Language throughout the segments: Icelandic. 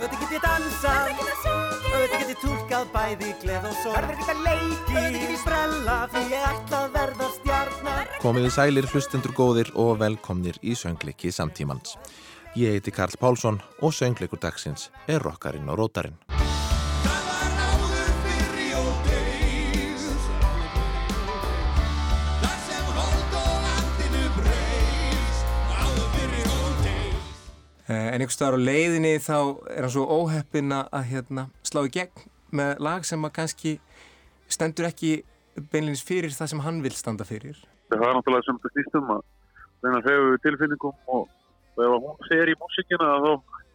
Auðvitað get ég dansað, auðvitað get ég tólkað bæði gleð og sorg. Verður get að leiki, auðvitað get ég sprella því ég ætla að verða stjarnar. Komiði sælir hlustendur góðir og velkomnir í söngleiki samtímans. Ég heiti Karl Pálsson og söngleikur dagsins er rockarinn og rótarinn. En einhvers staðar á leiðinni þá er hann svo óheppin að hérna, slá í gegn með lag sem að kannski stendur ekki beinleins fyrir það sem hann vil standa fyrir. það er náttúrulega sem þetta snýst um að reyna að segja við tilfinningum og, ef hún segir í músikina þá,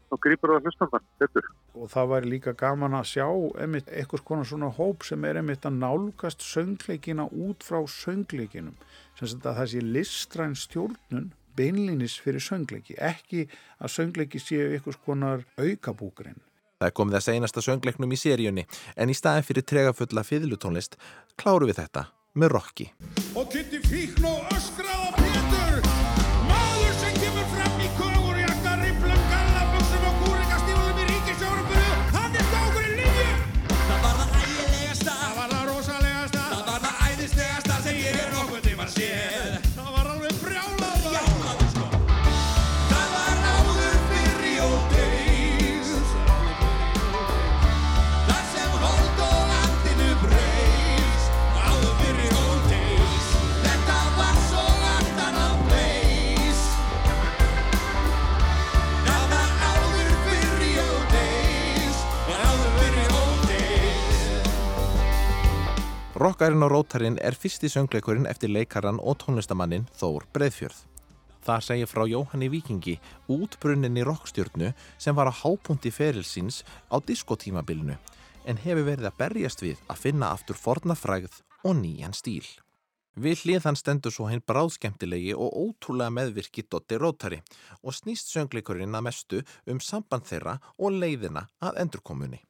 þá grýpur það hlustandan betur. og það væri líka gaman að sjá einmitt eitthvað konar svona hóp sem er einmitt að nálgast söngleikina út frá söngleikinum sem það sé listræn stjórnun beinlínis fyrir söngleiki ekki að söngleiki séu eitthvað konar aukabúkurinn Það er komið að seinasta söngleiknum í seríunni en í staðin fyrir tregafulla fiðlutónlist kláru við þetta með rocki. og kynnti fíkn og öskrað Rockarinn og rótarinn er fyrsti söngleikurinn eftir leikaran og tónlistamannin Þór Breiðfjörð. Það segir frá Jóhanni Víkingi útbrunninni rockstjörnu sem var á hápunti ferilsins á diskotímabilinu en hefur verið að berjast við að finna aftur forna frægð og nýjan stíl. Við hlið hann stendur svo hinn bráðskemtilegi og ótrúlega meðvirki Dotti Rótari og snýst söngleikurinn að mestu um samband þeirra og leiðina að endurkomunni.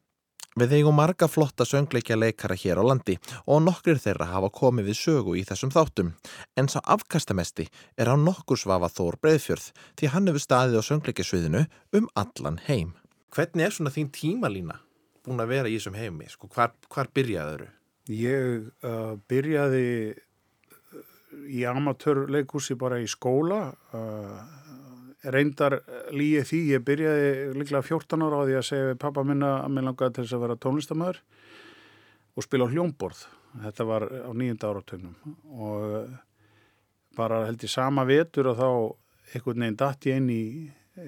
Við eigum marga flotta söngleikja leikara hér á landi og nokkrir þeirra hafa komið við sögu í þessum þáttum. En sá afkastamesti er á nokkur svafa Þór Breiðfjörð því hann hefur staðið á söngleikjasviðinu um allan heim. Hvernig er svona þín tímalína búin að vera í þessum heimi? Sko, hvar, hvar byrjaður? Ég uh, byrjaði uh, í amatörleikúsi bara í skóla uh, reyndar líið því ég byrjaði líklega 14 ára á því að segja við pappa minna að mér langaði til þess að vera tónlistamöður og spila á hljómborð. Þetta var á nýjunda áratögnum og uh, bara held ég sama vetur og þá einhvern veginn datt ég inn í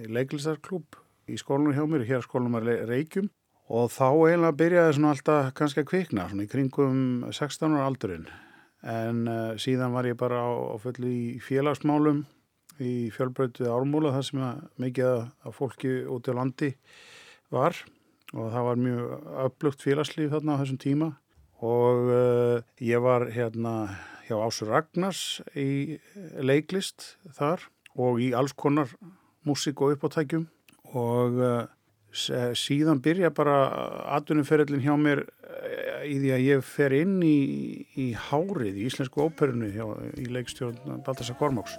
leiklistarklúb í skólanum hjá mér, hér skólanum er Reykjum. Og þá eiginlega byrjaði svona alltaf kannski að kvikna, svona í kringum 16 ára aldurinn. En uh, síðan var ég bara á, á fullu í félagsmálum í fjölbrötu ármúla þar sem að mikið af fólki út á landi var. Og það var mjög upplugt félagslíf þarna á þessum tíma. Og uh, ég var hérna hjá Ásur Ragnars í leiklist þar og í alls konar músík og uppátækjum. Og uh, síðan byrja bara atvinnuferillin hjá mér eh, í því að ég fer inn í, í hárið í íslensku óperunu hjá, í leikstjórn Baltasar Kormáks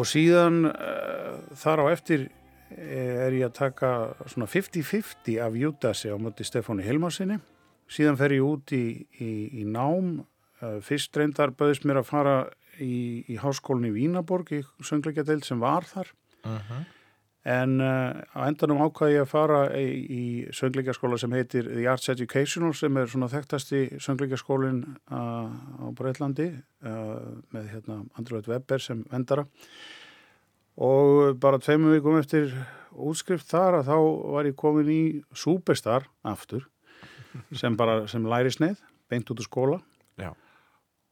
og síðan uh, þar á eftir eh, er ég að taka svona 50-50 af Júdasi á móti Stefáni Hilmarsinni síðan fer ég út í, í, í nám. Uh, fyrst reyndar bauðist mér að fara í, í háskólinni í Vínaborg í söngleikjadeild sem var þar en uh, á endanum ákvaði ég að fara í, í söngleikjaskóla sem heitir The Arts Educational sem er svona þekktasti söngleikjaskólin uh, á Breitlandi uh, með hérna Andrúið Webber sem vendara og bara tveimur vikum eftir útskrift þar að þá var ég komin í Superstar aftur sem bara sem lærisneið beint út úr skóla. Já.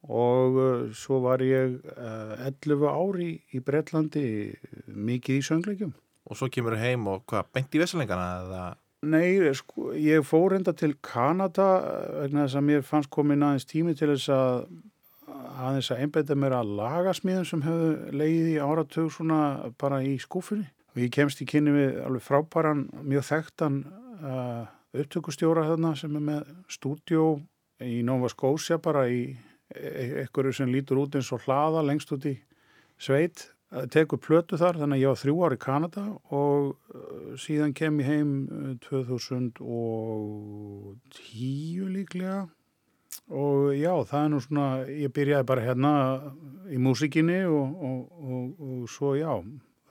og uh, svo var ég uh, 11 ári í, Bretlandi mikið í söngleikjum Og svo kemur þú heim og hvað, beint í vesalengana eða... Nei, sko, ég fór enda til Kanada vegna þess að mér fannst komin aðeins tími til þess að aðeins að einbeita mér að lagasmíðum sem hefðu leiðið í áratug svona bara í skúfunni. og ég kemst í kynni við alveg frábæran, mjög þekktan uh, upptökustjóra þarna sem er með stúdjó í Nova Scotia bara í e- einhverju sem lítur út eins og hlaða lengst út í sveit tekur plötu þar, þannig að ég var þrjú ár í Kanada og uh, síðan kem ég heim uh, 2010 líklega og já, það er nú svona, ég byrjaði bara hérna í músikinni og, og, og, og svo já,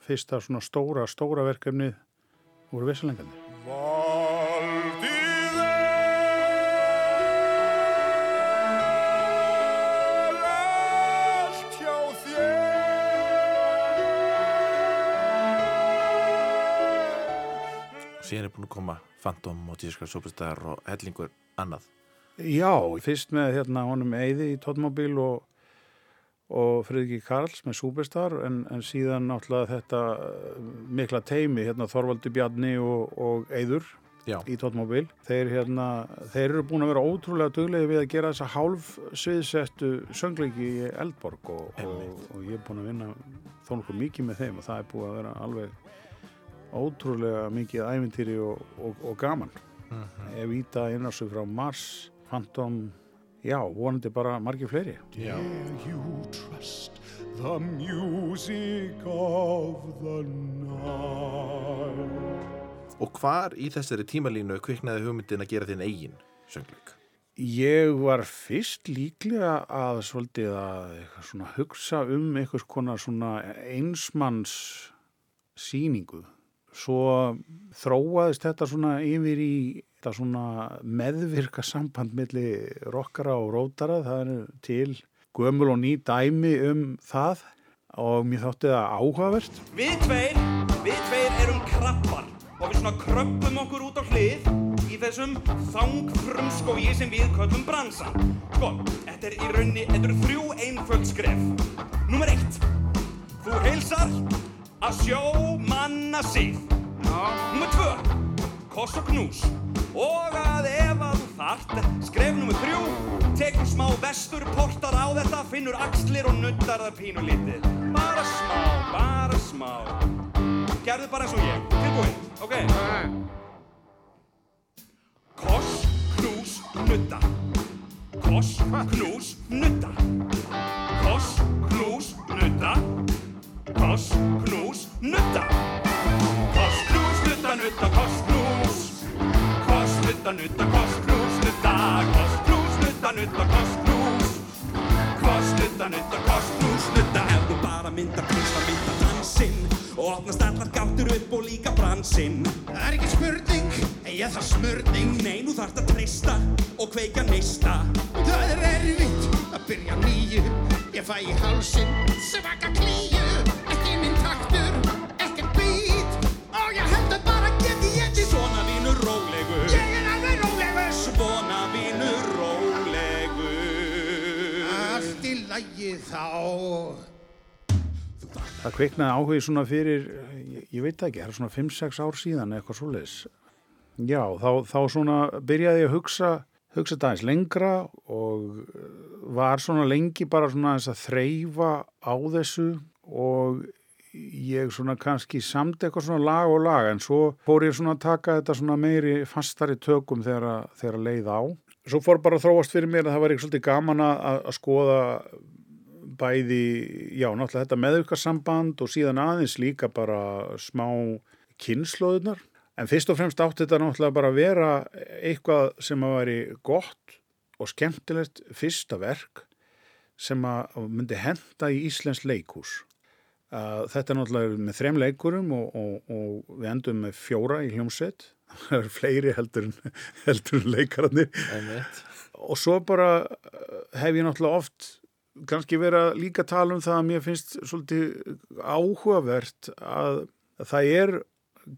fyrsta svona stóra, stóra verkefni voru vissalengandi. Síðan er búin að koma Phantom og Tískar Superstar og hellingur annað. Já, fyrst með hérna honum Eyði í Tóttmobil og, og Friðriki Karls með Superstar en, en síðan náttúrulega þetta eh, mikla teimi, hérna Þorvaldi Bjarni og, og Eyður Já, í Tóttmobil. Þeir, hérna, þeir eru búin að vera ótrúlega duglegi við að gera þessa hálf sviðsettu söngleiki í Eldborg og, og ég er búin að vinna þó nokkuð mikið með þeim og það er búin að vera alveg ótrúlega mikið ævintýri og, og, og gaman. Evita Einarsson frá Mars, Phantom, já, vonandi bara margir fleiri. já. Dare you trust the music of the night Og hvar í þessari tímalínu kviknaði hugmyndin að gera þinn eigin söngleik? Ég var fyrst líklega að svolítið að eitthvað svona hugsa um eitthvað konar svona einsmanns síningu. Svo þróaðist þetta svona yfir í þetta svona meðvirka samband milli rockara og rótara. Það er til gömul og ný dæmi um það og mér þótti það áhugavert. Við tveir, við tveir erum krabbar og við svona kröppum okkur út á hlið í þessum þangfrumskói sem við köllum bransan. Sko, þetta er í raunni, þetta eru þrjú einföld skref. Númer eitt, þú heilsar að sjó manna sig. Númer tvö, koss og knús. Og að ef að þú þart, skref númer þrjú, tekur smá vestur, portar á þetta, finnur axlir og nuttar það pínu lítið. Bara smá, bara smá. Gerðu bara eins og ég. Tilbúin, ok? Koss, knús, nutta. Koss, knús, nutta. Koss, knús, nutta. Koss, knús, nutta. Koss, knús, nutta, nutta, koss, knús. Koss, nutta, nutta, koss, knús, nutta. Koss, knús, nutta, nutta, koss, knús. Koss, nutta, nutta, koss, knús, nutta. Ef þú bara myndar fyrsta mynda dansinn og opnast allar gáttur upp og líka bransinn. Það er ekki spurning, ég þarf smurning Nei, nú þarft að treysta og kveika neista. Það er erfitt að byrja nýju Ég fæ í hálsin svaka klíu þá Það kviknaði áhugi svona fyrir, ég, ég veit ekki, það er svona 5-6 ár síðan eitthvað svoleiðis. Já, þá, þá svona byrjaði ég að hugsa, hugsa aðeins lengra og eh, var svona lengi bara svona aðeins að þreyfa á þessu og ég svona kannski samt eitthvað svona lag og lag en svo fór ég svona að taka þetta svona meiri fastari tökum þegar að leið á. Svo fór bara að þróast fyrir mér að það var eitthvað svolítið gaman að, að skoða bæði, já, náttúrulega þetta meðvirkarsamband og síðan aðeins líka bara smá kynnslóðunar. En fyrst og fremst átti þetta náttúrulega bara að vera eitthvað sem að veri gott og skemmtilegt fyrsta verk sem að myndi henda í Íslands leikhús. Uh, þetta er náttúrulega með þrem leikurum og, og, og við endum með fjóra í hljómsveit. Það eru fleiri heldur en, heldur en leikararnir Einmitt. og svo bara uh, hef ég náttúrulega oft kannski verið að líka tala um það að mér finnst svolítið áhugavert að það er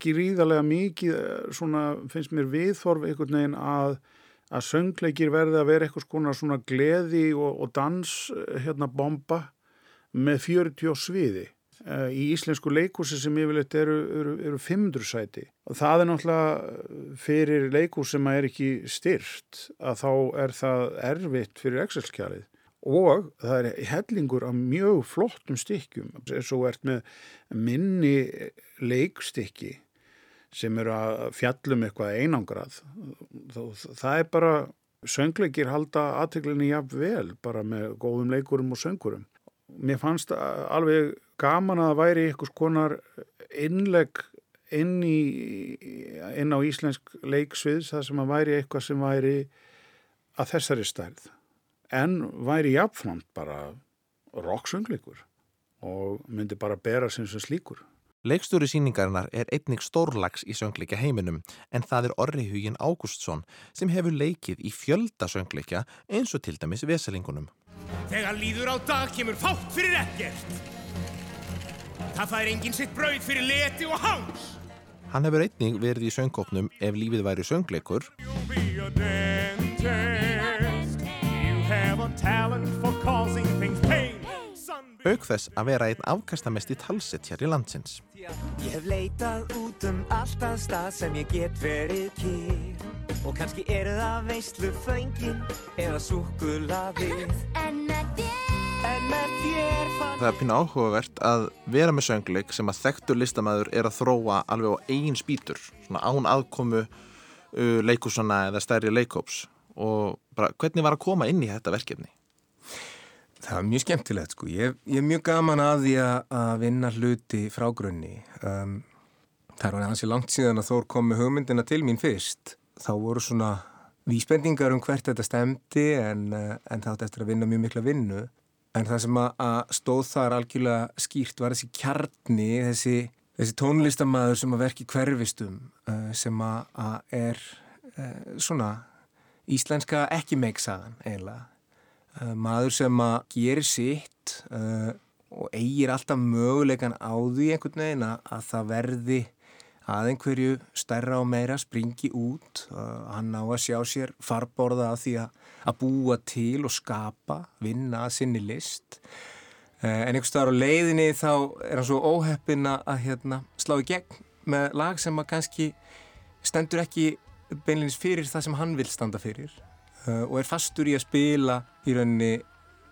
gríðarlega mikið eh, svona finnst mér viðþorf einhvern veginn að að söngleikir verði að vera eitthvað skona svona gleði og, og dans eh, hérna bomba með 40 á sviði. Eh, í íslensku leikúsi sem yfirleitt eru, eru, eru 500 sæti. Og það er náttúrulega fyrir leikús sem er ekki styrt að þá er það erfitt fyrir Excel-skjalið og það er hellingur af mjög flottum stykkjum. Svo ert með minni leikstykki sem eru að fjallum eitthvað einangrað. Það er bara söngleikir halda aðteglinni jafn vel bara með góðum leikurum og söngurum. Mér fannst alveg gaman að það væri eitthvað skonar innleg inn, í, inn á íslensk leiksviðs það sem að væri eitthvað sem væri að þessari stærð en væri jafnframt bara rocksöngleikur og myndi bara bera sem sem slíkur Leikstjóri síningarinnar er einnig stórlags í söngleikja heiminum en það er Orri Hugin Ágústsson sem hefur leikið í fjölda söngleikja eins og til dæmis veselingunum. Þegar líður á dag kemur fátt fyrir ekkert. Það fær enginn sitt brauð fyrir leti og háns. Hann hefur einnig verið í söngkópnum Ef lífið væri söngleikur auk þess að vera einn afkastamesti talsett hér í landsins. Ég hef leitað út um alltaf stað sem ég get verið kýr og kannski eru það veistlu föngin eða súkulavið en með þér? Það er pínu áhugavert að vera með söngleik sem að þekktur listamæður er að þróa alveg á eigin spýtur, svona án aðkomu uh, leikusana eða stærri leikóps og bara hvernig var að koma inn í þetta verkefni? Það var mjög skemmtilegt sko. Ég, ég er mjög gaman að því að vinna hluti frá grunni. Um, það var hansi langt síðan að Þór kom með hugmyndina til mín fyrst. Þá voru svona vísbendingar um hvert þetta stemdi en, uh, en það átti eftir að vinna mjög mikla vinnu. En það sem að, að stóð þar algjörlega skýrt var þessi kjarni, þessi, þessi tónlistamæður sem að verki hverfistum uh, sem að, að er uh, svona íslenska ekki meiksaðan eiginlega. Eh, maður sem að gerir sitt uh, og eigir alltaf möguleikan á því einhvern veginn að það verði að einhverju stærra og meira springi út. Uh, hann á að sjá sér farborða að því að, að búa til og skapa, vinna að sinni list. Uh, en einhvers staðar á leiðinni þá er hann svo óheppin að hérna, slá í gegn með lag sem að kannski stendur ekki beinleins fyrir það sem hann vil standa fyrir uh, og er fastur í að spila í rauninni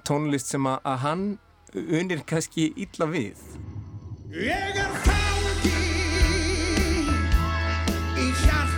tónlist sem að, að hann unir kannski illa við. Ég er fangi í hjarta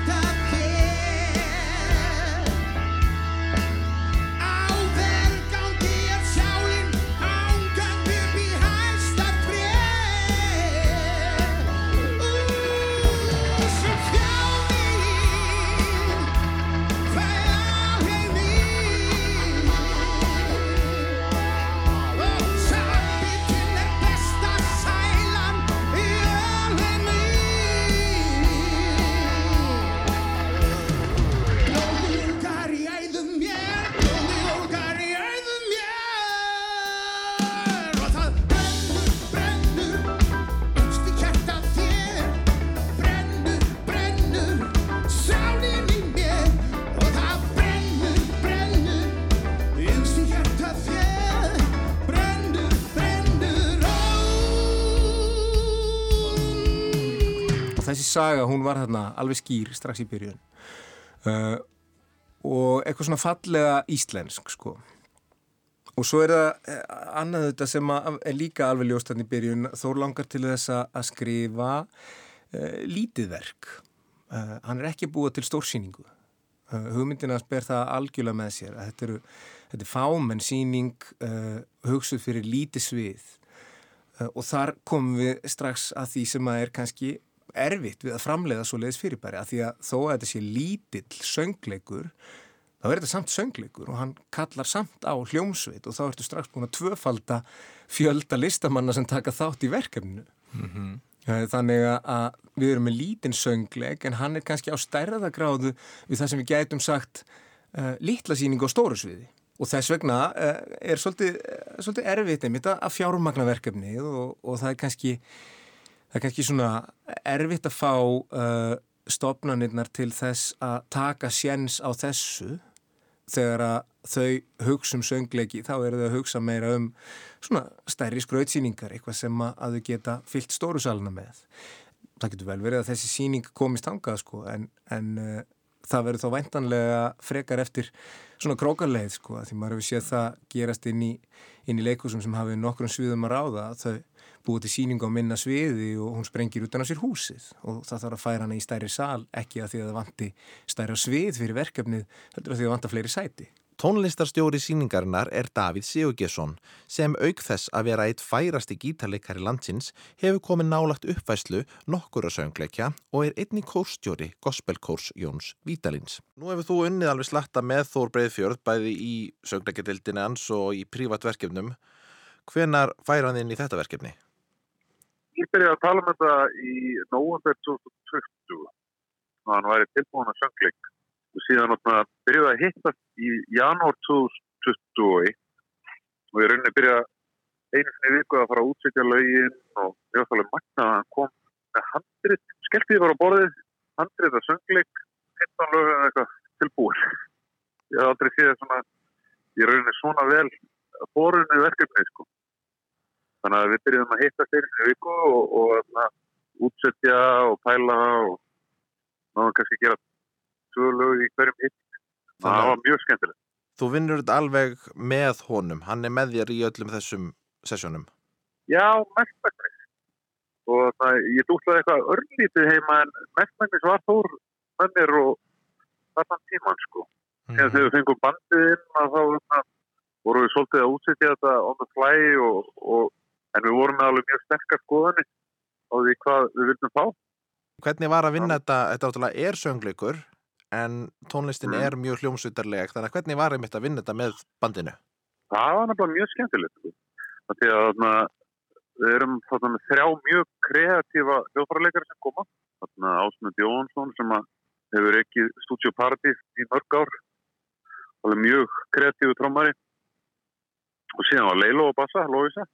þessi saga hún var þarna alveg skýr strax í byrjun. Uh, og eitthvað svona fallega íslensk sko. Og svo er það eh, annað þetta sem er líka alveg ljóst þarna í byrjun þó langar til þess að, skrifa uh, lítið verk. Uh, hann er ekki búið til stórsýningu. Hugmyndina ber það algjörlega með sér að þetta, eru, þetta er fámenn sýning uh, hugsuð fyrir lítið svið. Og þar komum við strax að því sem að er kannski erfitt við að framleiða svo leiðis fyrirbæri að því að þó að þetta sé lítill söngleikur þá er þetta samt söngleikur og hann kallar samt á hljómsveit og þá ertu strax búin að tvöfalda fjölda listamanna sem taka þátt í verkefninu. Mm þannig að- við erum með lítinn söngleik en hann er kannski á stærðagráðu við það sem við gætum sagt uh, litla síningu á stóru sviði. Og þess vegna uh, er svolítið, uh, svolítið erfitt einmitt að fjármagna verkefnið og, og það er kannski það er kannski svona erfitt að fá uh, stopnarnirnar til þess að taka séns á þessu. Þegar að þau hugsa um söngleiki þá eru þau að hugsa meira um svona stærri skrautsýningar eitthvað sem að, að þau geta fyllt stóru salina með. Það getur vel verið að þessi síning komist hangað sko en, en uh, það verður þá væntanlega frekar eftir svona krókarleið sko því maður hefur séð það gerast inn í, í leikusum sem hafið nokkrum sviðum að ráða þau búið til síningu á minna sviði og hún sprengir utan á sér húsið og það þarf að færa hana í stærri sal ekki að því að það vanti stærra svið fyrir verkefnið, heldur að því að það vanta fleiri sæti. Tónlistarstjóri síningarinnar er Davíð Sigurgesson sem auk þess að vera eitt færasti gítarleikari landsins hefur komið nálagt uppvæslu nokkura söngleikja og er einni kórstjóri gospelkórs Jóns Vítalins. Nú hefur þú unnið alveg slatta með Þór Breiðfjörð bæði í söngleikadildinu hans og í prívatverkefnum. Hvenar færa hann inn í þetta verkefni? Ég byrjaði að tala um þetta í november 2020 og hann væri tilbúin að söngleik. Og síðan byrjuði að hittast í janúar 2021 og ég rauninni byrjaði einu sinni viku að fara að útsetja lögin og ég var alveg magna að hann kom með handrið, skelltið var á borðið handrið að söngleik 15 lög eða eitthvað tilbúin. Ég haf aldrei séð svona ég rauninni svona vel borunni verkefni sko þannig að við byrjuðum að hittast einu sinni viku og, og, og útsetja og pæla og náðum kannski gera tvö lög í hverjum hitt. Það var mjög skemmtilegt. Þú vinnur þetta alveg með honum. Hann er með þér í öllum þessum sessjónum. Já, mestmægnis. Og það, ég dútlaði eitthvað örlítið heima en mestmægnis var þór með mér og þarna tíman sko. Mm. Þegar við fengum bandið inn þá vorum við svolítið að útsetja þetta on the fly og, og, en við vorum með alveg mjög sterkast skoðanir á því hvað við vildum fá. Hvernig var að vinna þetta? Þetta áttalega er söngleikur en tónlistin mm. er mjög hljómsveitarleg þannig að hvernig var einmitt að vinna þetta með bandinu? Það var náttúrulega mjög skemmtilegt sko. því að þarna, við erum þarna, þrjá mjög kreatífa hljóðfærarleikar sem koma Ásmund Jónsson sem hefur ekki Paradís í mörg ár alveg mjög kreatífu trómari og síðan var Leilo og Bassa, Lóisa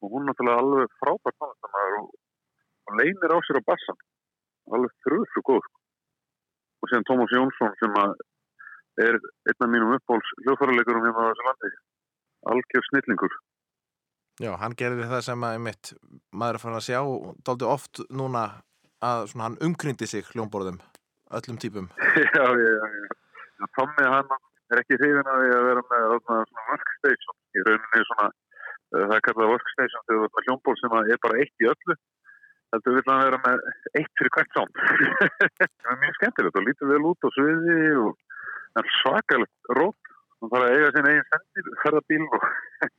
og hún náttúrulega alveg frábært tónlistamæður og, og leinir á sér á Bassan alveg þrjúðslu góð sko. Og síðan Tómas Jónsson sem er einn af mínum uppbóls hljóðfærarleikurum hérna á þessu landi. Algjör snillingur. Já, hann gerði það sem að mitt, maður er fann að sjá daldi oft núna að svona, hann umkryndi sig hljómborðum öllum típum. Já, já, já, já. Tommi hann er ekki hrifin að því að vera með svona workstation í rauninni svona, það er kallað workstation þegar þú er með hljómborð sem er bara eitt í öllu Þetta vil hann vera með eitt fyrir hvert sound. það er mjög skemmtilegt og lítið vel út á sviði og svakalegt rót. Hann þarf að eiga sín eigin sendir, ferða bíl og...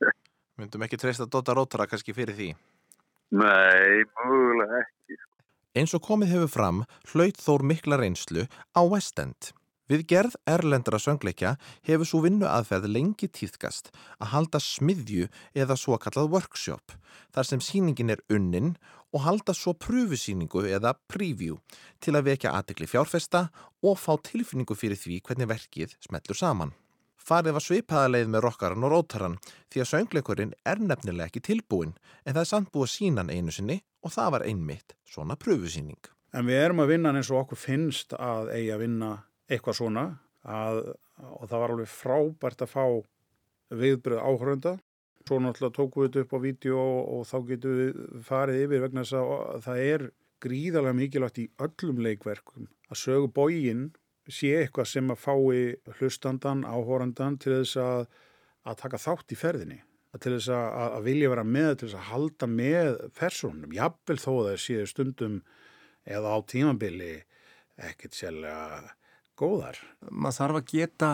Myndum ekki treysta Dota Rótara kannski fyrir því? Nei, mögulega ekki. Eins og komið hefur fram hlaut þór mikla reynslu á West End. Við gerð erlendra söngleikja hefur svo vinnu aðferð lengi tíðkast að halda smiðju eða svo kallað workshop þar sem síningin er unnin og halda svo pröfusíningu eða preview til að vekja aðtekli fjárfesta og fá tilfinningu fyrir því hvernig verkið smellur saman. Farið var svipaðaleið með rockaran og rótaran því að söngleikurinn er nefnilega ekki tilbúin en það er samt búið sínan einu sinni og það var einmitt svona pröfusíning. En við erum að vinna eins og okkur finnst að eigi að vinna eitthvað svona að, og það var alveg frábært að fá viðbröð áhörönda svo náttúrulega tókum við þetta upp á vídeo og, og þá getum við farið yfir vegna þess að það er gríðarlega mikilvægt í öllum leikverkum að sögu bógin sé eitthvað sem að fái hlustandan, áhórandan til þess að, að taka þátt í ferðinni. Til þess að, að vilja vera með til þess að halda með personum jafnvel þó það séu stundum eða á tímambili ekkert sérlega góðar. Maður þarf að geta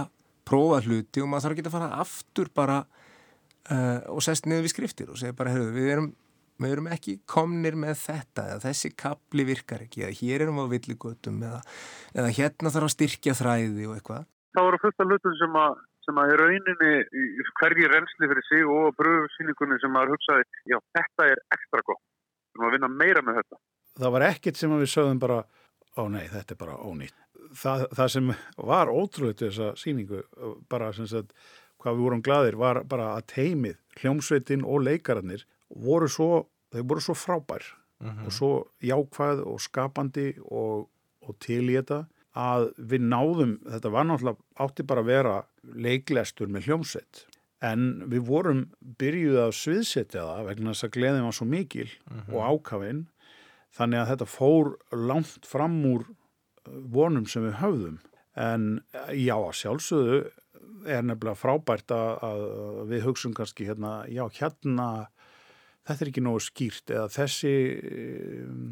prófa hluti og maður þarf að geta að fara aftur bara uh, og sest niður við skriftir og segja bara, heyrðu, við erum, við erum ekki komnir með þetta eða þessi kapli virkar ekki eða hér erum við á villigötum eða, eða hérna þarf að styrkja þræði og eitthvað. Það voru fullt af hlutum sem að sem að í rauninni hverji reynsli fyrir sig og bröðsýningunni sem maður hugsaði, já þetta er ekstra gott við erum að vinna meira með þetta. Það var ekkit sem við sögðum bara, ó nei, þetta er bara ónýtt það, það sem var ótrúlega til þessa síningu bara sem sagt hvað við vorum gladir var bara að teimið hljómsveitin og leikararnir voru svo, þau voru svo frábær mhm. -huh. og svo jákvæð og skapandi og, og til í þetta að við náðum, þetta var náttúrulega átti bara að vera leiklestur með hljómsveit en við vorum byrjuð að sviðsetja það vegna þess að gleðin var svo mikil mhm. -huh. og ákafinn þannig að þetta fór langt fram úr vonum sem við höfðum. En já, sjálfsögðu er nefnilega frábært að, að við hugsun kannski hérna, já, hérna þetta er ekki nógu skýrt eða þessi,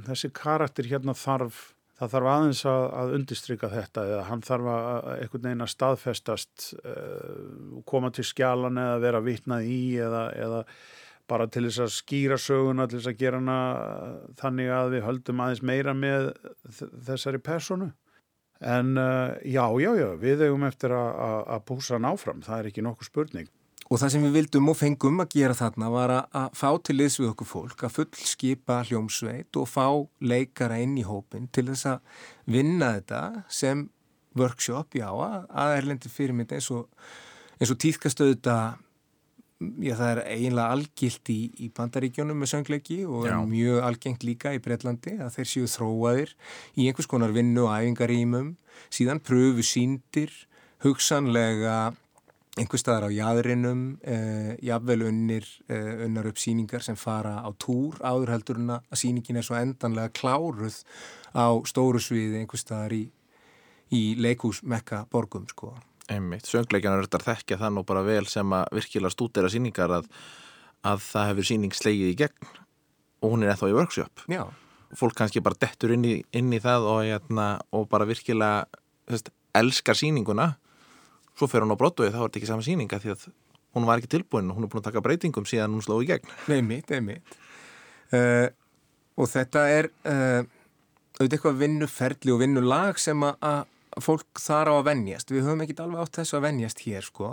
þessi karakter hérna þarf, það þarf aðeins að, að undistrykka þetta eða hann þarf að einhvern veginn að staðfestast uh, koma til skjalan eða vera vitnað í eða, eða bara til þess að skýra söguna til þess að gera hana þannig að við höldum aðeins meira með þessari personu en uh, já, já, já, við eigum eftir að púsa hann áfram, það er ekki nokkuð spurning. Og það sem við vildum og fengum að gera þarna var að, fá til liðs við okkur fólk, að fullskipa hljómsveit og fá leikara inn í hópin til þess að vinna þetta sem workshop, já, að erlendi fyrirmynd eins og, og tíðkastöðuta, já það er eiginlega algilt í, í bandaríkjónum með söngleiki og mjög algengt líka í Breitlandi að þeir séu þróaðir í einhvers konar vinnu og æfingarýmum, síðan pröfu síndir, hugsanlega einhver staðar á jæðrinum, eh, jafnvel unnir, eh, unnar upp síningar sem fara á túr áður heldur en að síningin er svo endanlega kláruð á stóru sviði einhver staðar í, í leikúsmekka borgum sko. Einmitt, söngleikjanar er þetta þekkja það nú bara vel sem að virkilega stúdera síningar að, að það hefur síning slegið í gegn og hún er ennþá í workshop. Já. Fólk kannski bara dettur inn í, inn í það og, hérna, og bara virkilega þess, elskar síninguna svo fer hún á brottu og þá er þetta ekki sama síninga því að hún var ekki tilbúin og hún er búin að taka breytingum síðan hún sló í gegn Nei mitt, nei mitt uh, og þetta er uh, auðvitað eitthvað vinnuferli og vinnulag sem að fólk þar á að vennjast við höfum ekki alveg átt þessu að vennjast hér sko.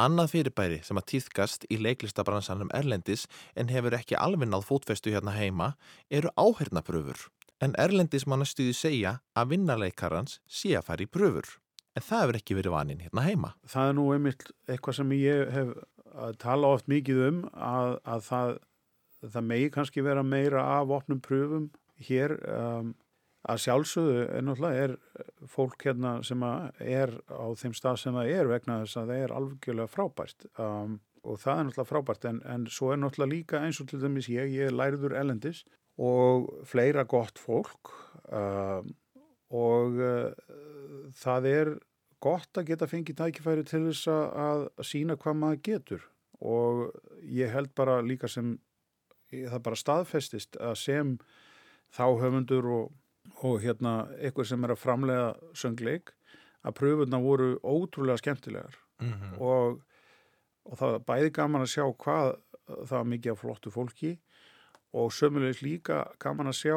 Annað fyrirbæri sem að týðkast í leiklistabransanum Erlendis en hefur ekki alveg náð fótfestu hérna heima eru áhernapröfur en Erlendis manna stuði segja að vinnarleikarans sé að fara í pröfur. En það hefur ekki verið vaninn hérna heima. Það er nú einmitt eitthvað sem ég hef að tala oft mikið um að, að það, það megi kannski vera meira af opnum pröfum hér um, að sjálfsögðu en náttúrulega er fólk hérna sem er á þeim stað sem það er vegna þess að það er alvegjulega frábært. Um, og það er náttúrulega frábært en, en svo er náttúrulega líka eins og til dæmis ég, ég er læriður elendis og fleira gott fólk um, og uh, það er gott að geta fengið tækifæri til þess að sína hvað maður getur. Og ég held bara líka sem það bara staðfestist að sem þá höfundur og, og hérna eitthvað sem er að framlega söngleik að pröfurna voru ótrúlega skemmtilegar mm -hmm. og, og það var bæði gaman að sjá hvað það var mikið af flottu fólki og sömulegis líka gaman að sjá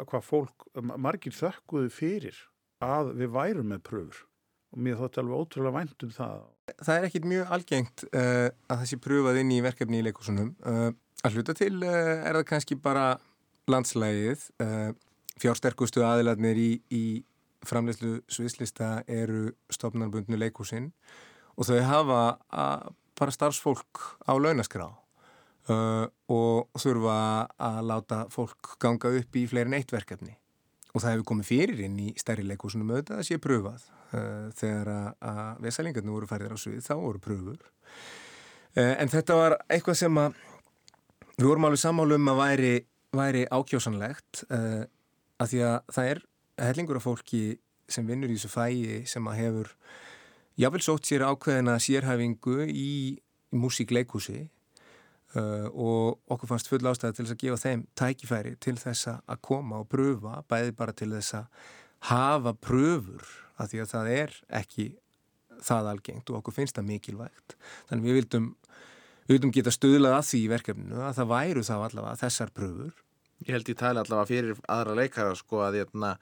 að hvað fólk, margir þökkuðu fyrir að við værum með pröfur og mér þótti alveg ótrúlega vænt um það. Það er ekkit mjög algengt uh, að það sé pröfað inn í verkefni í leikusunum. Uh, að hluta til uh, er það kannski bara landslægið. Fjársterkustu aðiladnir í, í framleyslu sviðslista eru stofnarbundnu leikusinn og þau hafa bara starfsfólk á launaskrá og þurfa að láta fólk ganga upp í fleirin eitt verkefni. Og það hefur komið fyrir inn í stærri leikúsunum auðvitað að sé pröfað uh, þegar að vesalingarnir voru færðir á svið þá voru pröfur uh, en þetta var eitthvað sem að við vorum alveg sammálu um að væri, væri ákjósanlegt. Uh, að því að það er hellingur af fólki sem vinnur í þessu fæi sem að hefur jáfnvel sótt sér ákveðina sérhæfingu í, í músíkleikúsi Uh, og okkur fannst full ástæði til þess að gefa þeim tækifæri til þess að koma og pröfa, bæði bara til þess að hafa pröfur af því að það er ekki það algengt og okkur finnst það mikilvægt. Þannig við vildum, við vildum geta stöðlað að því í verkefninu að það væru þá allavega þessar pröfur Ég held ég tali allavega fyrir aðra leikara sko að, hérna,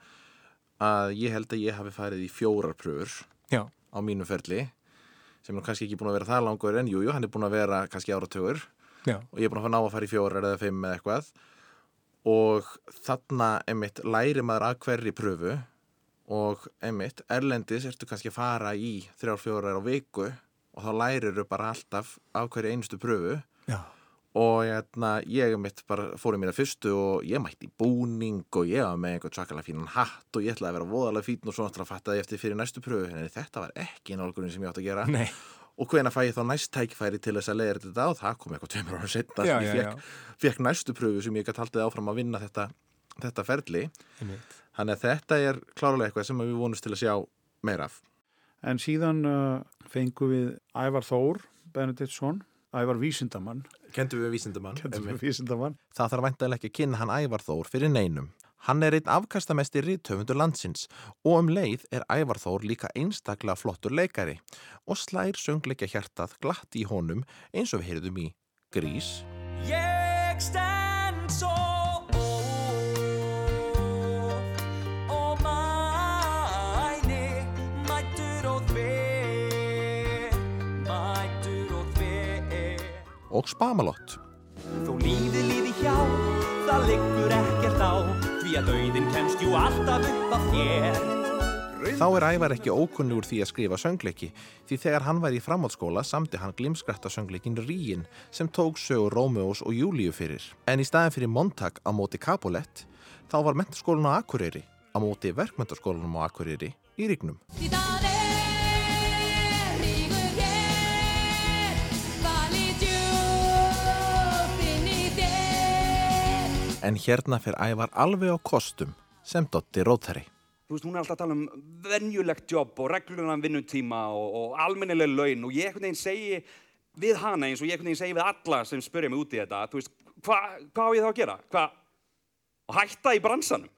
að ég held að ég hafi farið í fjórar pröfur Já. á mínu ferli sem er kannski ekki búin að vera það langur en jújú, jú, hann er búin að vera kannski áratögur og ég er búin að ná að fara í fjórar eða fimm eða eitthvað og þarna einmitt læri maður að hverri pröfu og einmitt erlendis ertu kannski að fara í þrjár fjórar á viku og þá lærir þau bara alltaf af hverju einustu pröfu Já. Og hérna, ég einmitt bara fór í mína fyrstu og ég mætti búning og ég var með einhvern svakalega fínan hatt og ég ætlaði að vera voðalega fín og svo náttúrulega fattaði eftir fyrir næstu pröfu en þetta var ekki nálgurinn sem ég átt að gera. Nei. Og hvena fæ ég þá næst tækifæri til þess að leiða þetta og það kom eitthvað tveimur ára setna já, ég fekk, fekk næstu pröfu sem ég gæti haldið áfram að vinna þetta, þetta ferli. Þannig að þetta er klárlega eitthvað sem við vonumst til að sjá meiraf. En síðan uh, fengum við Ævar Þór Benediktsson, Ævar Vísindamann, Kentum við vísindumann. Kentum einmitt. við Vísindamann. Það þarf væntalega ekki að kynna hann Ævar Þór fyrir neinum. Hann er einn afkastamesti rítöfundur landsins og um leið er Ævar Þór líka einstaklega flottur leikari og slær söngleikja hjartað glatt í honum eins og við heyrðum í Grís, og Spamalott. Þó líði líði hjá, það liggur ekkert á Því að auðin kemst jú alltaf upp af þér Þá er Ævar ekki ókunnugur því að skrifa söngleiki því þegar hann var í framhaldsskóla samti hann glimskrætta söngleikin Ríin sem tók sögur Rómeós og Júlíu fyrir. En í staðin fyrir Montag á móti Capulet þá var mentaskólan á Akureyri á móti verkmentaskólanum á Akureyri í Ríknum. En hérna fer Ævar alveg á kostum sem Dotti Rótari. Þú veist, hún er alltaf að tala um venjulegt jobb og reglunan vinnutíma og, og almennileg laun og ég einhvern veginn segi við hana eins og ég einhvern veginn segi við alla sem spurja mig út í þetta, þú veist, hvað hva á ég þá að gera? Hvað? Hætta í bransanum?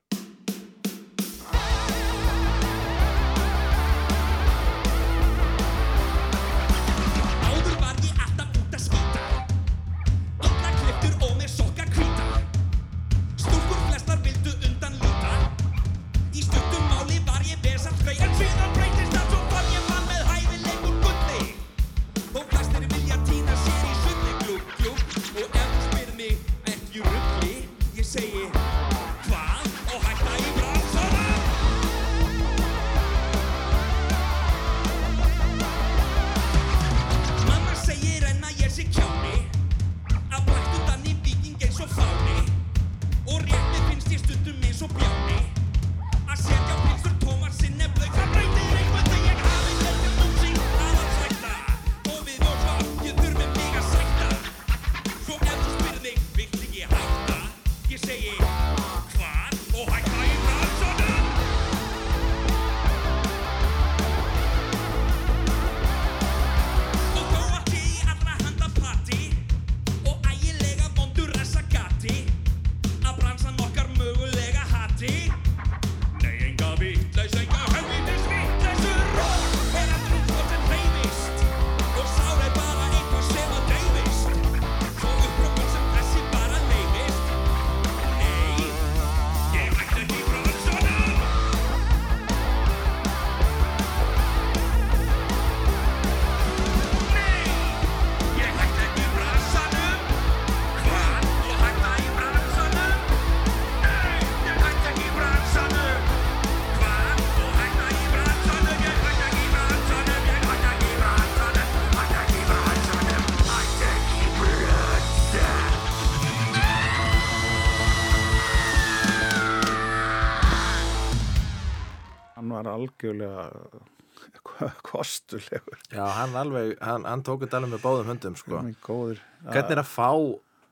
Algjörlega uh, kostulegur. Já, hann alveg, hann, hann tók þetta alveg með báðum höndum, sko. Hvernig er að fá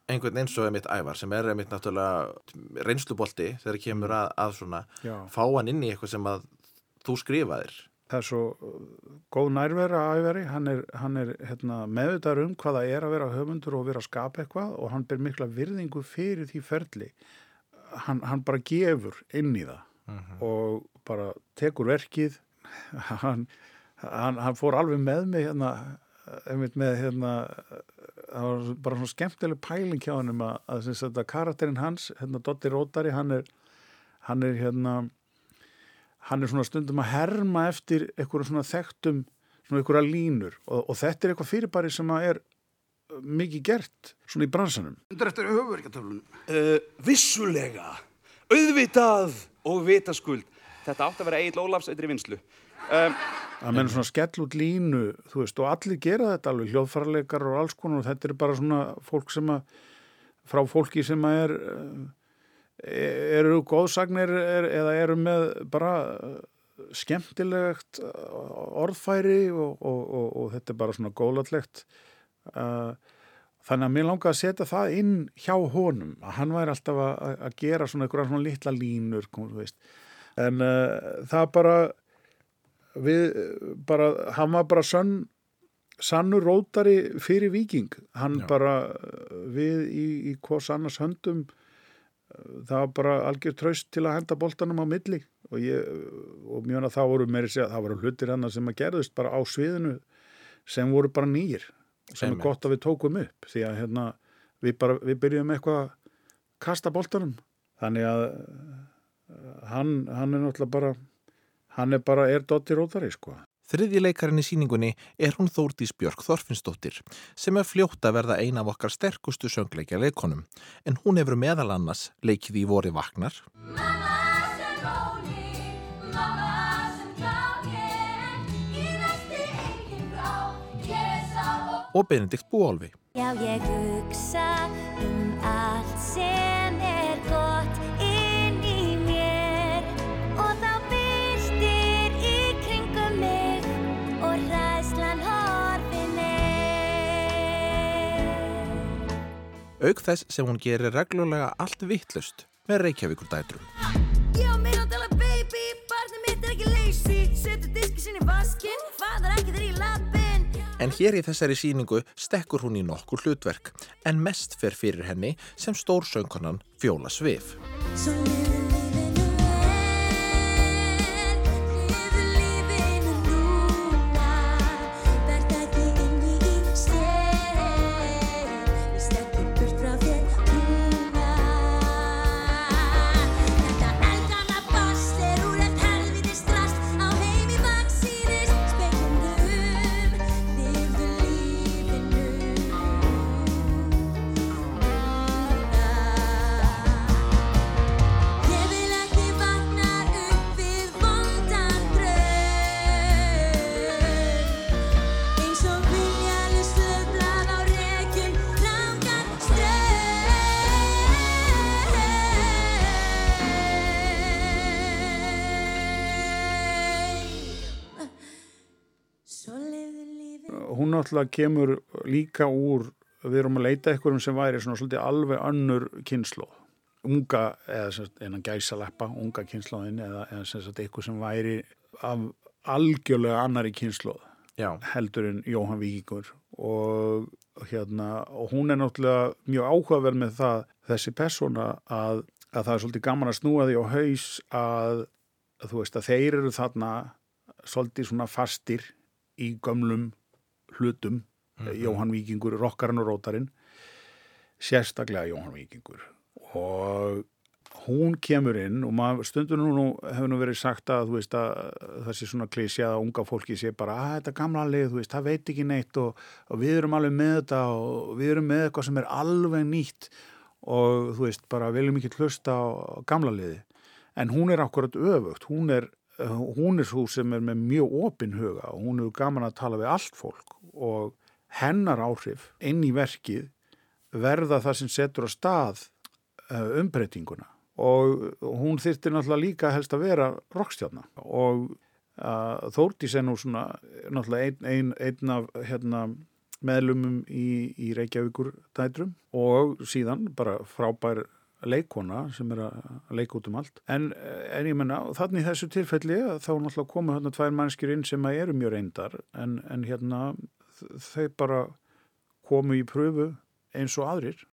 einhvern eins og einmitt ævar sem er einmitt náttúrulega reynslubolti þegar kemur að, að svona Já. fá hann inn í eitthvað sem að þú skrifaðir Það er svo uh, góð nærvera æveri, hann er, hann er hérna, meðvitaður um hvað það er að vera höfundur og vera að skapa eitthvað og hann ber mikla virðingu fyrir því ferli. Hann, hann bara gefur inn í það og bara tekur verkið, hann, hann, hann fór alveg með mig hérna, með hérna, það var bara svona skemmtileg pæling hjá hann um að, að að karakterinn hans, hérna Dotti Rótari, hann er, hann er hérna, hann er svona stundum að herma eftir eitthvað svona þekktum svona eitthvað línur og, og þetta er eitthvað fyrirbæri sem að er mikið gert svona í bransanum Undir eftir höfuverkjartöflunum. Uh, vissulega, auðvitað og vitaskuld. Þetta átti að vera Egil Ólafs eitthvað í vinslu. Um, að menn svona skell út línu þú veist og allir gera þetta alveg hljóðfarleikar og alls konar og þetta er bara svona fólk sem að frá fólki sem að er uh, eru góðsagnir er, eða eru með bara uh, skemmtilegt uh, orðfæri og, og, og, og þetta er bara svona góðlatlegt uh, þannig að mér langar að setja það inn hjá honum að hann væri alltaf að, að- gera svona einhverja svona litla línur kom, þú veist. En uh, það bara við bara, hann var bara sann, sannur rótari fyrir viking. Hann Já. bara, við í, í hvors annars höndum, það var bara algjör traust til að henda boltanum á milli og ég, og mjög að það voru meiri segja, það voru hlutir hann sem að gerðust bara á sviðinu sem voru bara nýjir sem Einmitt. er gott að við tókum upp því að hérna, við bara, við byrjum eitthvað að kasta boltanum þannig að hann, hann er náttúrulega bara hann er bara, er Dotti Rótari sko. Þriðji leikarinn í síningunni er hún Þórdís Björk Þorfinnsdóttir sem er fljótt að verða ein af okkar sterkustu söngleikja leikonum en hún hefur meðal annars leikið í vori vaknar. Mamma sem róli, mamma sem kláin, ég næsti engin frá, ég sá og og Benedikt Búolfi. Já, ég hugsa um allt sem Auk þess sem hún gerir reglulega allt vittlust með Reykjavíkur dætrum. Já, mér áttalega baby, barnið mitt er ekki lazy, setur diski sinni vaskinn, faðar ekki þegar í lappinn. En hér í þessari síningu stekkur hún í nokkur hlutverk en mest fer fyrir henni sem stór söngkonan Fjóla Svif. Náttúrulega kemur líka úr við erum að leita einhverjum sem væri svona svolítið alveg önnur kynnslóð unga, eða einan gæsaleppa unga kynnslóðin eða, eða sem sagt eitthvað sem væri af algjörlega annari kynnslóð Já. heldur en Jóhann Víkingur og hérna og hún er náttúrulega mjög áhugaverð með það þessi persóna að, að það er svolítið gaman að snúa því á haus að, að þú veist að þeir eru þarna svolítið svona fastir í gömlum hlutum Jóhann Víkingur, rockarinn og rótarinn sérstaklega Jóhann Víkingur. Og hún kemur inn og maður stundur nú, nú hefur nú verið sagt að þú veist að þessi svona klísja að unga fólki sé bara að þetta gamla lið, þú veist, það veit ekki neitt og, og við erum alveg með þetta og við erum með eitthvað sem er alveg nýtt og þú veist, bara viljum ekki hlusta á gamla liði en hún er akkurat öfugt, hún er hún er svo sem er með mjög opin huga og hún er gaman að tala við allt fólk og hennar áhrif inn í verkið verða það sem setur á stað uh, umbreytinguna. Og hún þyrfti náttúrulega líka helst að vera rockstjarna. Og uh, Þórdís er nú svona náttúrulega einn ein, ein af hérna, meðlumum í, í Reykjavíkur dætrum og síðan bara frábær leikona sem er að leika út um allt. En, en ég menna, þannig þessu tilfelli þá náttúrulega koma hérna tvær mannskjur inn sem að eru mjög reyndar. En, en hérna þau bara komu í pröfu eins og aðrir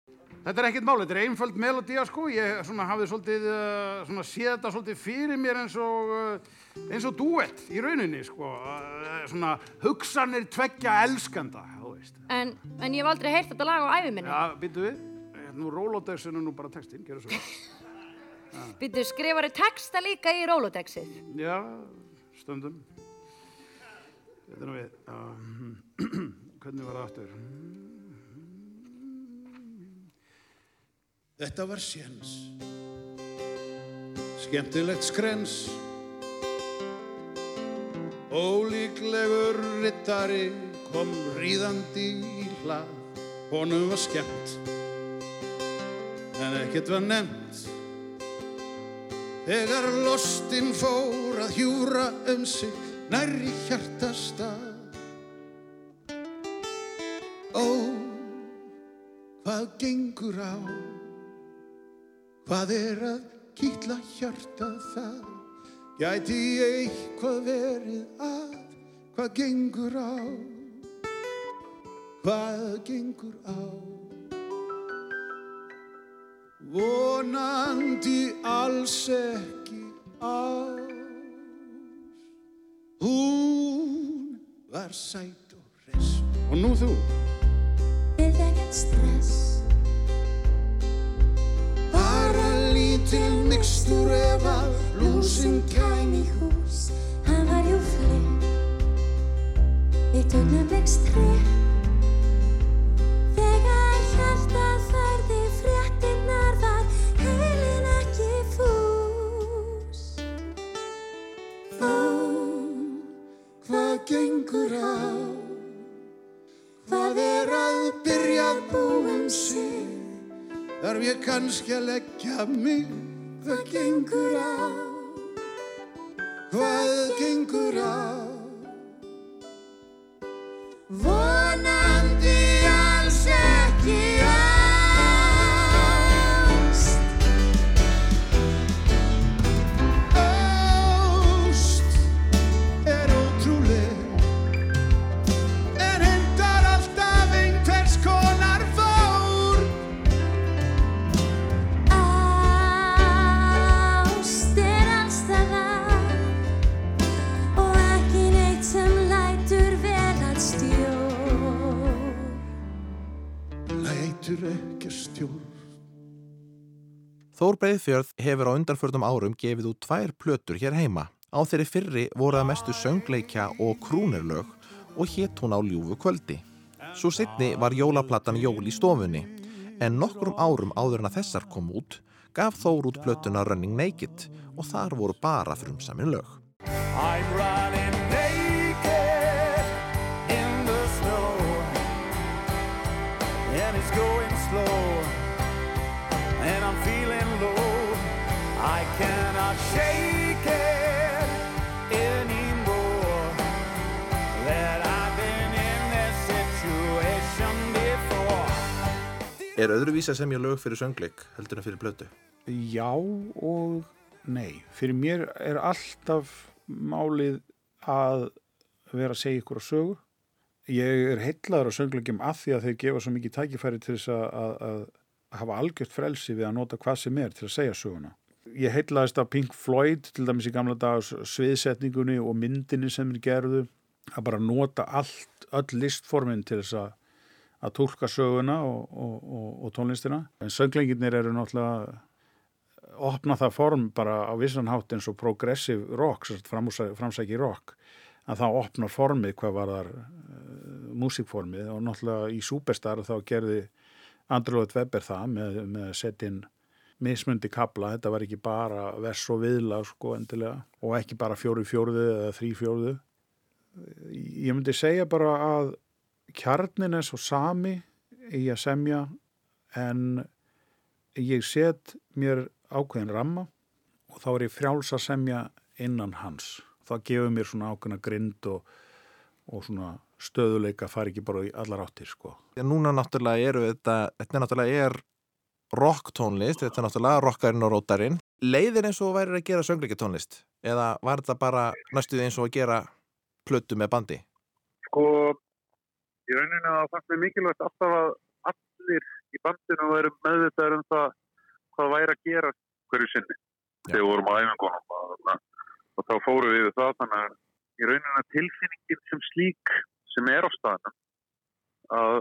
Þetta er ekkert mál, þetta er einföld melodía sko, ég svona hafði svolítið, uh, svona séð þetta svolítið fyrir mér eins og, uh, eins og duett í rauninni sko, uh, svona hugsanir tveggja elskanda, þú veist. En, en ég hef aldrei heyrt þetta lag á æfi minni. Já, býttu við, nú Rolodex er nú bara textinn, gerðu svo. Býttu, skrifari texta líka í Rolodexið. Já, stundum. Þetta er nú við, uh, hvernig var það aftur? Þetta var séns. Skemmtilegt skrens Ólíklegur rittari kom ríðandi í hlað. Honum var skemmt En ekkert var nefnt. Þegar lostinn fór að hjúra um sig nærri hjartastað Ó, hvað gengur á? Hvað er að kýtla hjarta það? Gæti eitthvað verið að? Hvað gengur á? Hvað gengur á? Vonandi alls ekki ást var sæt og hress. Og nú þú? Vil ekkert stress. Bara lítil mixtur ef að lúsin Kæm í hús, hann var jú flip Eitt augnablikst trip Þegar kannski að leggja mig. Hvað gengur á? Hvað gengur á? Vonandi Þór Breiðfjörð hefur á undanförnum árum gefið út tvær plötur hér heima. Á þeirri fyrri voru það mestu söngleikja og krúnerlög og hétt hún á ljúfu kvöldi. Svo setni var jólaplattan Jól í stofunni, en nokkrum árum áður en að þessar kom út gaf Þór út plötuna Running Naked og þar voru bara frumsamin lög. I'm running naked in the snow And it's going slow And I'm feeling low I cannot shake it anymore That I've been in this situation before Er öðruvísa sem ég lög fyrir söngleik heldur en fyrir plötu? Já og nei. Fyrir mér er alltaf málið að vera að segja ykkur á sögu. Ég er heitlaður á söngleikum af því að þeir gefa svo mikið tækifæri til þess að, að, að hafa algjört frelsi við að nota hvað sem er til að segja söguna. Ég heitlaðist af Pink Floyd til dæmis í gamla dags sviðsetningunni og myndinni sem þeir gerðu að bara nota allt, öll listformin til þess að að tólka söguna og, og, og, og tónlistina. En sönglenginir eru náttúrulega opna það form bara á vissan hátt eins og progressive rock, framsæki rock, að það opnar formið hvað var þar uh, músikformið og náttúrulega í Superstar þá gerði Andrúið Weber það með, með settin mismundi kabla, þetta var ekki bara vers og viðla sko endilega og ekki bara fjóru fjóruðu eða þrý fjóruðu. Ég myndi segja bara að kjarnin er svo sami í að semja en ég set mér ákveðin ramma og þá er ég frjáls að semja innan hans. Það gefur mér svona ákveðina grind og, og svona stöðuleika fari ekki bara í allar áttir sko. Já, núna náttúrulega eru þetta, þetta náttúrulega er rock tónlist, þetta er náttúrulega rockarinn og rótarinn. Leiðir eins og værir að gera söngleiki tónlist? Eða var þetta bara næstuð eins og að gera plötu með bandi? Sko, í rauninu að fannst mér mikilvægt alltaf að allir í bandinu væru meðvitaður um það hvað væri að gera hverju sinni. Þegar vorum á æfingunum og, þá fórum við það þannig að í rauninu að tilfinningin sem slík sem er á staðnum að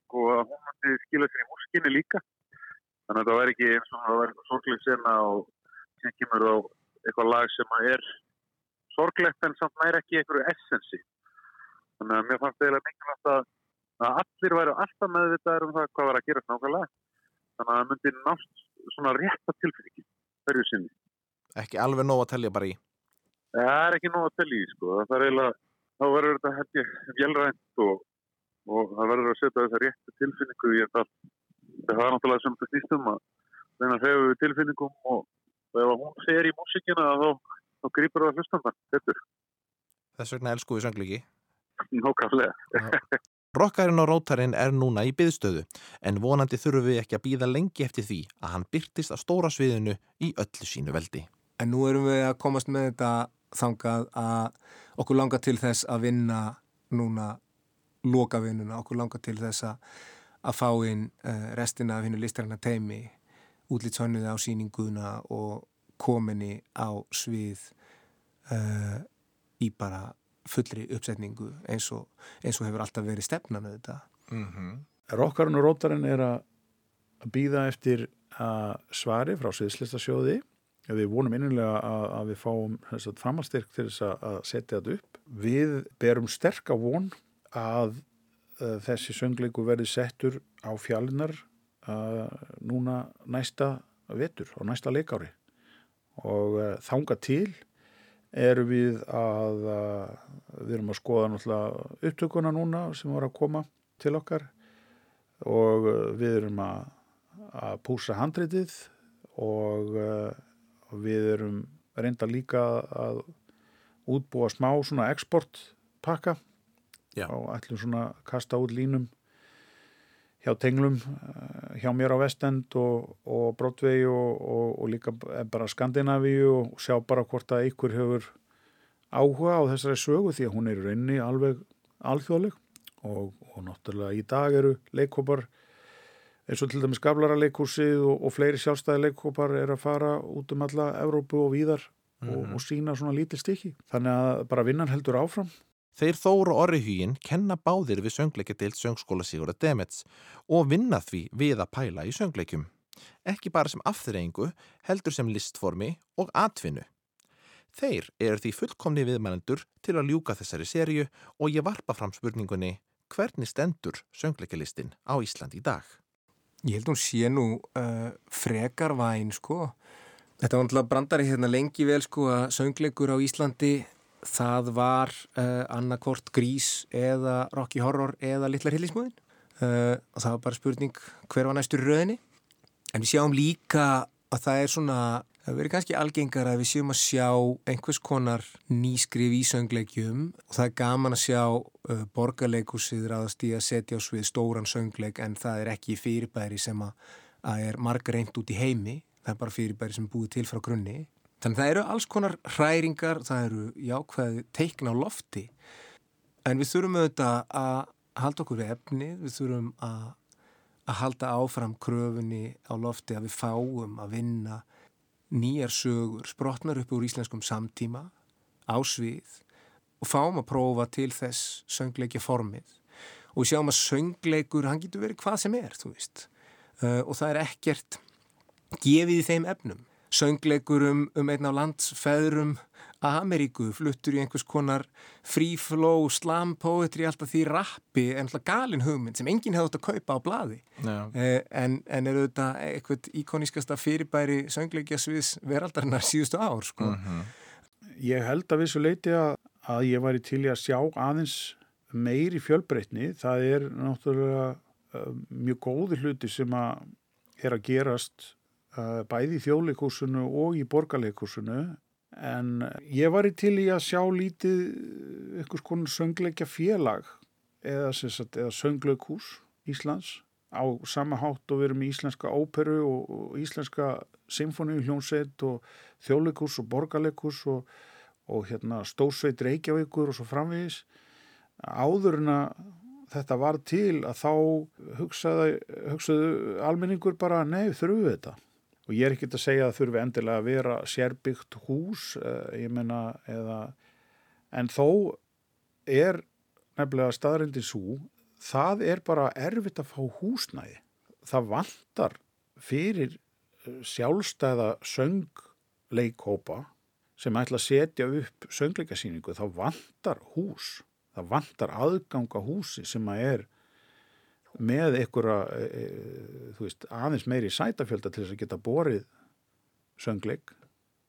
sko að hún myndi skila sér í múskinni líka. Þannig að það væri ekki eins og það væri eitthvað sorgleg sena og sem kemur á eitthvað lag sem að er sorglegt en samt næri ekki einhverju essensi. Þannig að mér fannst það eiginlega mikilvægt að, að allir væru alltaf meðvitaðar um það hvað var að gera nákvæmlega. Þannig að það myndi nátt svona rétta tilfinningi hverju sinni. Ekki alveg nóg að telja bara í. Það er ekki nóg að telja í, sko. Það er eiginlega, þá verður þetta held ég velrænt og, og það verður að setja þessa réttu tilfinningu í þetta. Það er náttúrulega sem þetta snýstum að hreyfa við tilfinningum og, og ef hún fer í músikina þá, þá grýpur það hlustandan, þetta. Þess vegna elsku við söngleiki. Nákvæmlega. Rockarinn og rótarinn er núna í byðstöðu en vonandi þurfum við ekki að býða lengi eftir því að hann byrtist á stóra sviðinu í öllu sínu veldi. en nú erum við að komast með þetta þangað að okkur langar til þess að vinna núna lokavinnuna, okkur langar til þess að að fá inn uh, restina af hennu listræna teimi útlýtshönnuði á síninguna og kominni á svið uh, í bara fullri uppsetningu eins og, eins og hefur alltaf verið stefnan auðvitað. Mm -hmm. Rokkarinn og rótarinn er að býða eftir að svari frá Sviðslistasjóði við vonum innilega að, að við fáum framhalstyrk til þess að setja þetta upp. Við berum sterk á von að uh, þessi söngleiku verði settur á fjallinar uh, núna næsta vetur og næsta leikári og uh, þanga til erum við að við erum að skoða náttúrulega upptökuna núna sem voru að koma til okkar og við erum að, að púsa handritið og, og við erum reynda líka að útbúa smá svona exportpakka. Og ætlum svona að kasta út línum hjá tenglum eh, hjá mér á Vestend og, og Broadway og, og, og líka bara Skandinavíu og sjá bara hvort að ykkur hefur áhuga á þessari sögu því að hún er reyni alveg alþjóðleg. Og náttúrulega í dag eru leikópar eins og til dæmis Gablara leikúsið og fleiri sjálfstæði leikópar er að fara út um alla Evrópu og víðar mm -hmm. og sína svona lítil stykki þannig að bara vinnan heldur áfram Þeir Þór og Orri Hugin kenna báðir við söngleikadeilt söngskóla Sigurða Demets og vinna því við að pæla í söngleikum. Ekki bara sem afþreyingu, heldur sem listformi og atvinnu. Þeir eru því fullkomni viðmælendur til að ljúka þessari sériu og ég varpa fram spurningunni hvernig stendur söngleikalistin á Ísland í dag? Ég held hún sé nú uh, frekar væn sko. Þetta var náttúrulega brandari hérna lengi vel sko að söngleikur á Íslandi það var uh, annarkort grís eða Rocky Horror eða Littlar Hillismúðin uh, og það var bara spurning hver var næstur röðinni en við sjáum líka að það er svona það verður kannski algengar að við séum að sjá einhvers konar nýskrif í söngleikjum og það er gaman að sjá uh, borgarleikusið ráðast í að setja á svið stóran söngleik en það er ekki fyrirbæri sem að, að er margar reynd út í heimi. Það er bara fyrirbæri sem búið til frá grunni. Þannig það eru alls konar hræringar, það eru jákvæði teikna á lofti. En við þurfum auðvitað að halda okkur við efnið, við þurfum að, að halda áfram kröfunni á lofti að við fáum að vinna nýjar sögur, sprotnar upp úr íslenskum samtíma, ásvið og fáum að prófa til þess söngleikja formið. Og við sjáum að söngleikur, hann getur verið hvað sem er, þú veist, uh, og það er ekkert gefið í þeim efnum. Söngleikur um, um einn á landsfæðrum Ameríku, fluttur í einhvers konar free flow, slam poetry alltaf því rappi, en alltaf galin hugmynd sem enginn hefði átt að kaupa á bladi eh, en, en er þetta eitthvað íkonískasta fyrirbæri söngleikja sviðs veraldarinnar síðustu ár sko. uh -huh. Ég held að vissu leiti að, að ég væri til í að sjá aðeins meiri fjölbreytni, það er náttúrulega uh, mjög góði hluti sem að er að gerast Eh, bæði í þjóðleikúsinu og í borgarleikúsinu en ég var í til í að sjá lítið eitthvað svona söngleikja félag eða, eða söngleikús Íslands á sama hátt og við erum í íslenska óperu og, og íslenska symfóníu hljónsett og þjóðleikús og borgarleikús og, og hérna, stórsveit Reykjavíkur og svo framvegis. Áður en að þetta var til að þá hugsaðu, hugsaðu almenningur bara nei þurfu þetta og ég er ekkert að segja að það þurfi endilega að vera sérbyggt hús eh, ég menna eða en þó er nefnilega staðrindin svo það er bara erfitt að fá húsnæði. Það vantar fyrir eh, sjálfstæða söngleikópa sem ætla að setja upp söngleikasýningu þá vantar hús. Það vantar aðganga húsi sem að er með einhverja e, e, veist, aðeins meiri sætafjölda til þess að geta borið söngleik.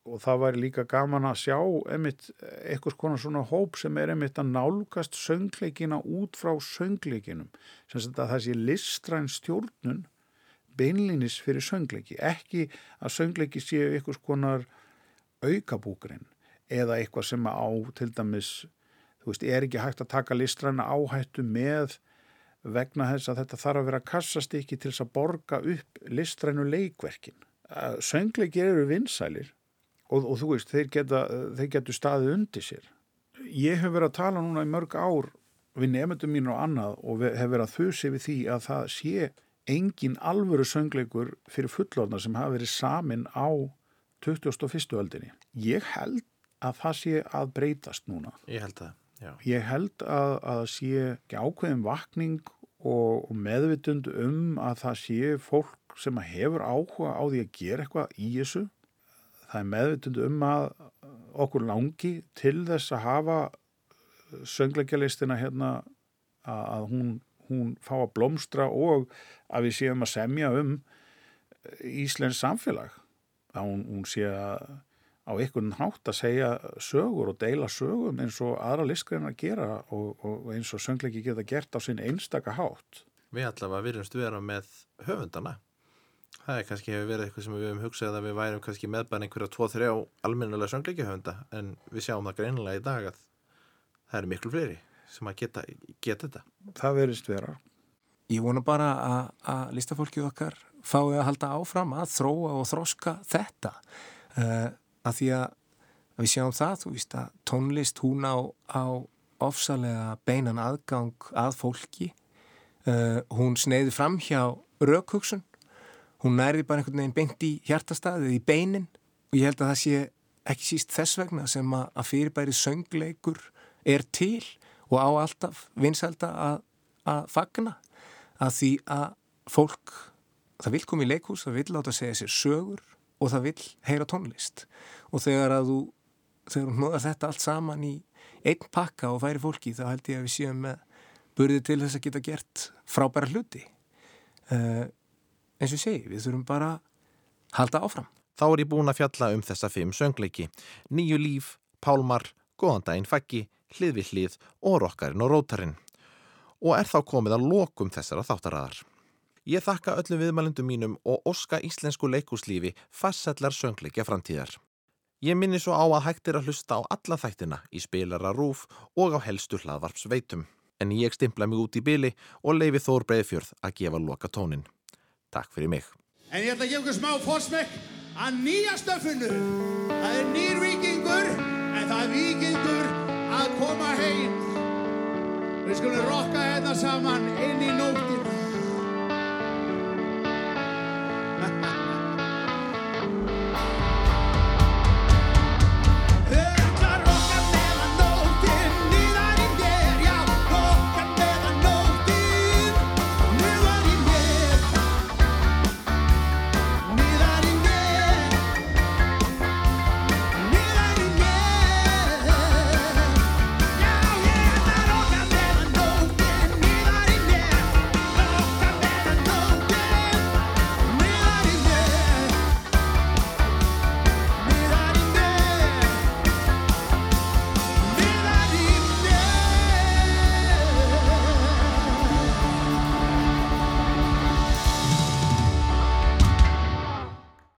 Og það væri líka gaman að sjá einmitt konar svona hóp sem er einmitt að nálgast söngleikina út frá söngleikinum. Sem að það sé listræn stjórnun beinlinis fyrir söngleiki. Ekki að söngleiki séu einhvers konar aukabúkurinn eða eitthvað sem á til dæmis þú veist, er ekki hægt að taka listræna áhættu með vegna þess að þetta þarf að vera kassastykki til þess að borga upp listrænu leikverkin. Söngleikir eru vinsælir og, og þú veist, þeir, geta, þeir getur staðið undir sér. Ég hef verið að tala núna í mörg ár við nefndum mín og annað og hef verið að þusi við því að það sé engin alvöru söngleikur fyrir fullorna sem hafa verið samin á 21. öldinni. Ég held að það sé að breytast núna. Ég held það, já. Ég held að, að sé ákveðin vakning og, meðvitund um að það sé fólk sem hefur áhuga á því að gera eitthvað í þessu. Það er meðvitund um að okkur langi til þess að hafa söngleikjalistina hérna að hún, hún fá að blómstra og að við séum að semja um Íslensk samfélag að hún, hún sé að á einhvern hátt að segja sögur og deila sögum eins og aðra listgreina að gera og, og eins og söngleiki geta gert á sinn einstaka hátt. Við allavega virðumst vera með höfundana. Það er kannski hefur verið eitthvað sem við hefum hugsað að við værum kannski meðbæn einhverja tvo-þrjá almennilega söngleiki höfunda en við sjáum það greinilega í dag að það eru miklu fleiri sem að geta, geta þetta. Það verist vera. Ég vona bara að, að listafólkið okkar fái að halda áfram að þróa og þróska þetta uh, að því að, við sjáum það, þú víst að tónlist hún á, á ofsalega beinan aðgang að fólki. Uh, hún sneiði fram hjá raukhugsun hún nærði bara einhvern veginn beint í hjartastæðið í beinin. Og ég held að það sé ekki síst þess vegna sem að, að fyrirbæri söngleikur er til og á alltaf vinsælda að, að fagna. Að því að fólk það vil koma í leikús, það vil láta segja sér sögur og það vil heyra tónlist. og þegar að þú þegar þú hnóðar þetta allt saman í einn pakka og færi fólki þá held ég að við séum með burði til þess að geta gert frábæra hluti uh, eins og segi, við þurfum bara halda áfram. Þá er ég búin að fjalla um þessa fimm söngleiki Nýju líf, Pálmar, Góðandaginn faggi, Hlið við hlið og Rokkarinn og Rótarinn og er þá komið að lokum þessara þáttaræðar. Ég þakka öllum viðmælundum mínum og oska íslensku leikúslífi fassellar söngleikja framtíðar. Ég minni svo á að hægt er að hlusta á alla þættina í spilara rúf og á helstu hlaðvarpsveitum. En ég stimpla mig út í byli og leifi Þór Breiðfjörð að gefa loka tónin. Takk fyrir mig. En ég ætla að gefa ykkur smá fórsmekk að nýja stöfunu. Það er nýr vikingur, en það er vikingur að koma heim. Við skulum rokka hérna saman inn í nóttina.